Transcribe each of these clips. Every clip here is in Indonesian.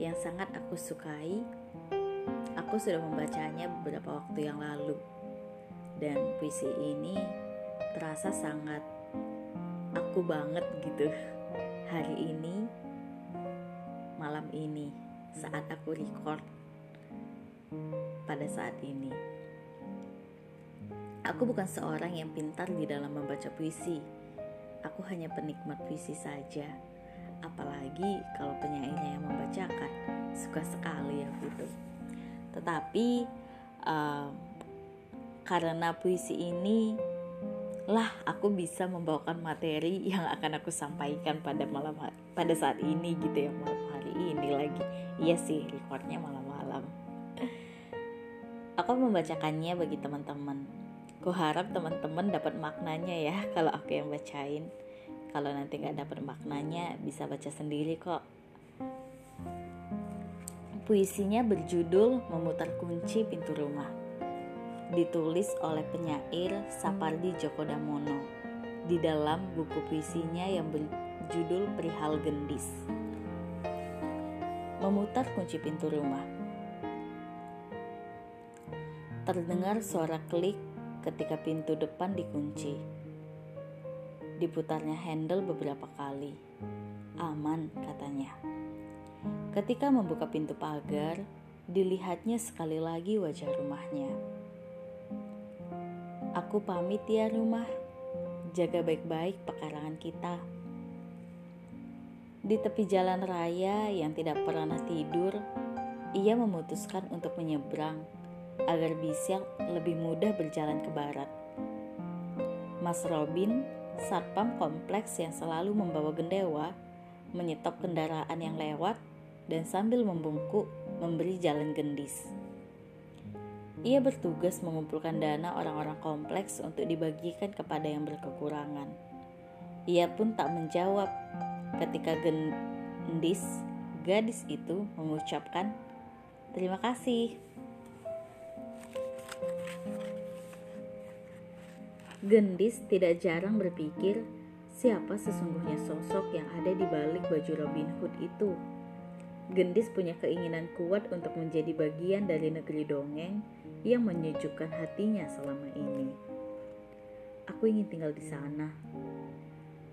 yang sangat aku sukai. Aku sudah membacanya beberapa waktu yang lalu. Dan puisi ini terasa sangat aku banget gitu. Hari ini, malam ini, saat aku record pada saat ini. Aku bukan seorang yang pintar di dalam membaca puisi. Aku hanya penikmat puisi saja apalagi kalau penyairnya yang membacakan. Suka sekali ya gitu tetapi um, karena puisi ini lah aku bisa membawakan materi yang akan aku sampaikan pada malam pada saat ini gitu ya malam hari ini lagi. Iya sih recordnya malam-malam. Aku membacakannya bagi teman-teman. Ku harap teman-teman dapat maknanya ya kalau aku yang bacain kalau nanti nggak dapat maknanya bisa baca sendiri kok. Puisinya berjudul memutar kunci pintu rumah. Ditulis oleh penyair Sapardi Djoko Damono di dalam buku puisinya yang berjudul Perihal Gendis. Memutar kunci pintu rumah. Terdengar suara klik ketika pintu depan dikunci Diputarnya handle beberapa kali. Aman, katanya. Ketika membuka pintu pagar, dilihatnya sekali lagi wajah rumahnya. Aku pamit ya rumah. Jaga baik-baik pekarangan kita. Di tepi jalan raya yang tidak pernah tidur, ia memutuskan untuk menyeberang agar bisa lebih mudah berjalan ke barat. Mas Robin satpam kompleks yang selalu membawa gendewa, menyetop kendaraan yang lewat, dan sambil membungkuk memberi jalan gendis. Ia bertugas mengumpulkan dana orang-orang kompleks untuk dibagikan kepada yang berkekurangan. Ia pun tak menjawab ketika gendis, gadis itu mengucapkan terima kasih. Gendis tidak jarang berpikir siapa sesungguhnya sosok yang ada di balik baju Robin Hood itu. Gendis punya keinginan kuat untuk menjadi bagian dari negeri dongeng yang menyejukkan hatinya selama ini. Aku ingin tinggal di sana.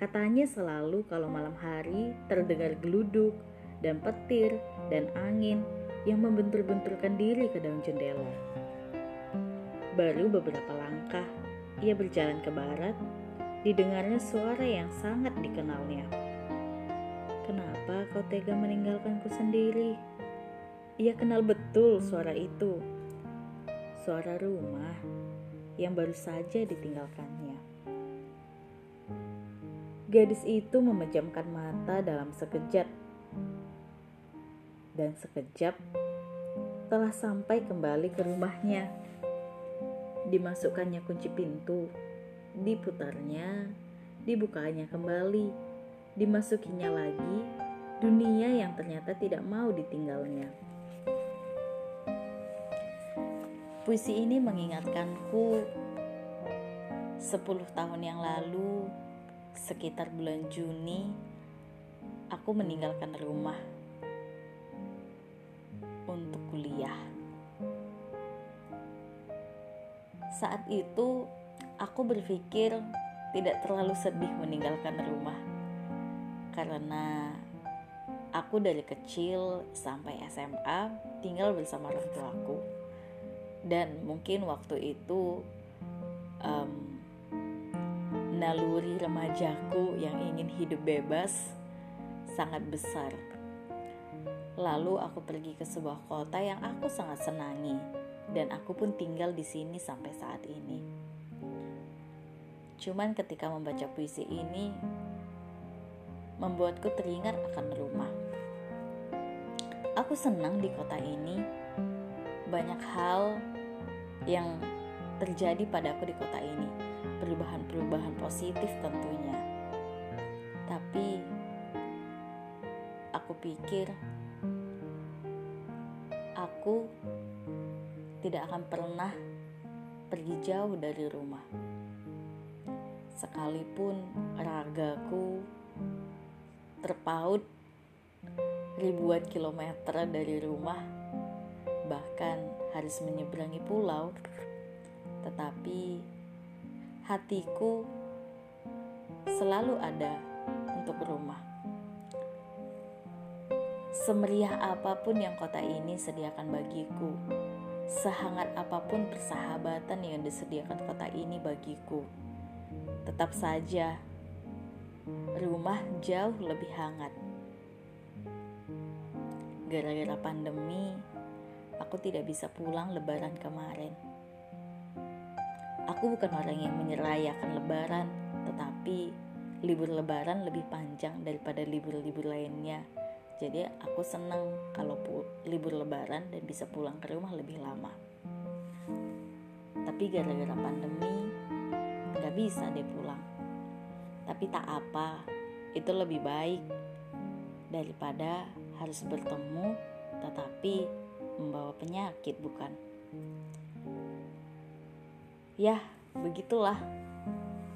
Katanya selalu kalau malam hari terdengar geluduk dan petir dan angin yang membentur-benturkan diri ke daun jendela. Baru beberapa langkah ia berjalan ke barat, didengarnya suara yang sangat dikenalnya. Kenapa kau tega meninggalkanku sendiri? Ia kenal betul suara itu. Suara rumah yang baru saja ditinggalkannya. Gadis itu memejamkan mata dalam sekejap. Dan sekejap telah sampai kembali ke rumahnya dimasukkannya kunci pintu, diputarnya, dibukanya kembali, dimasukinya lagi, dunia yang ternyata tidak mau ditinggalnya. Puisi ini mengingatkanku 10 tahun yang lalu, sekitar bulan Juni, aku meninggalkan rumah untuk kuliah. Saat itu, aku berpikir tidak terlalu sedih meninggalkan rumah, karena aku dari kecil sampai SMA tinggal bersama orang tuaku, dan mungkin waktu itu um, naluri remajaku yang ingin hidup bebas sangat besar. Lalu aku pergi ke sebuah kota yang aku sangat senangi dan aku pun tinggal di sini sampai saat ini. Cuman ketika membaca puisi ini membuatku teringat akan rumah. Aku senang di kota ini. Banyak hal yang terjadi pada aku di kota ini. Perubahan-perubahan positif tentunya. Tapi aku pikir aku tidak akan pernah pergi jauh dari rumah. Sekalipun ragaku terpaut ribuan kilometer dari rumah, bahkan harus menyeberangi pulau, tetapi hatiku selalu ada untuk rumah. Semeriah apa pun yang kota ini sediakan bagiku, sehangat apa pun persahabatan yang disediakan kota ini bagiku, tetap saja rumah jauh lebih hangat gara-gara pandemi, aku tidak bisa pulang lebaran kemarin. Aku bukan orang yang menyerayakan lebaran, tetapi libur lebaran lebih panjang daripada libur-libur lainnya. Jadi aku senang kalau libur lebaran dan bisa pulang ke rumah lebih lama. Tapi gara-gara pandemi, nggak bisa deh pulang. Tapi tak apa, itu lebih baik daripada harus bertemu tetapi membawa penyakit bukan ya begitulah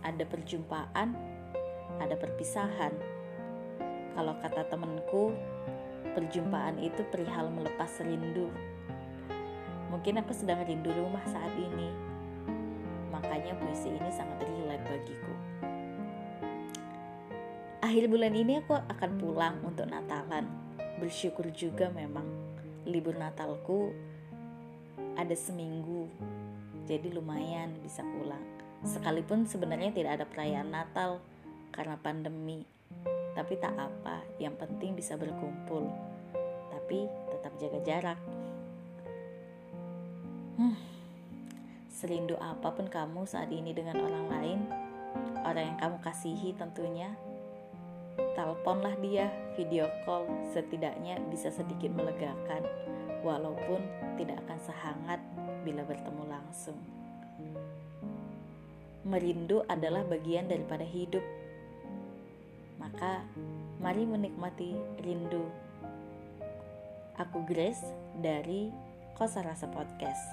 ada perjumpaan ada perpisahan kalau kata temenku perjumpaan itu perihal melepas rindu. Mungkin aku sedang rindu rumah saat ini. Makanya puisi ini sangat relate bagiku. Akhir bulan ini aku akan pulang untuk Natalan. Bersyukur juga memang libur Natalku ada seminggu, jadi lumayan bisa pulang. Sekalipun sebenarnya tidak ada perayaan Natal karena pandemi, tapi tak apa, yang penting bisa berkumpul. Tapi tetap jaga jarak. Hmm, serindu apa pun kamu saat ini dengan orang lain, orang yang kamu kasihi tentunya, teleponlah dia, video call, setidaknya bisa sedikit melegakan, walaupun tidak akan sehangat bila bertemu langsung. Merindu adalah bagian daripada hidup, maka mari menikmati rindu. Aku Grace dari Kosa Rasa Podcast.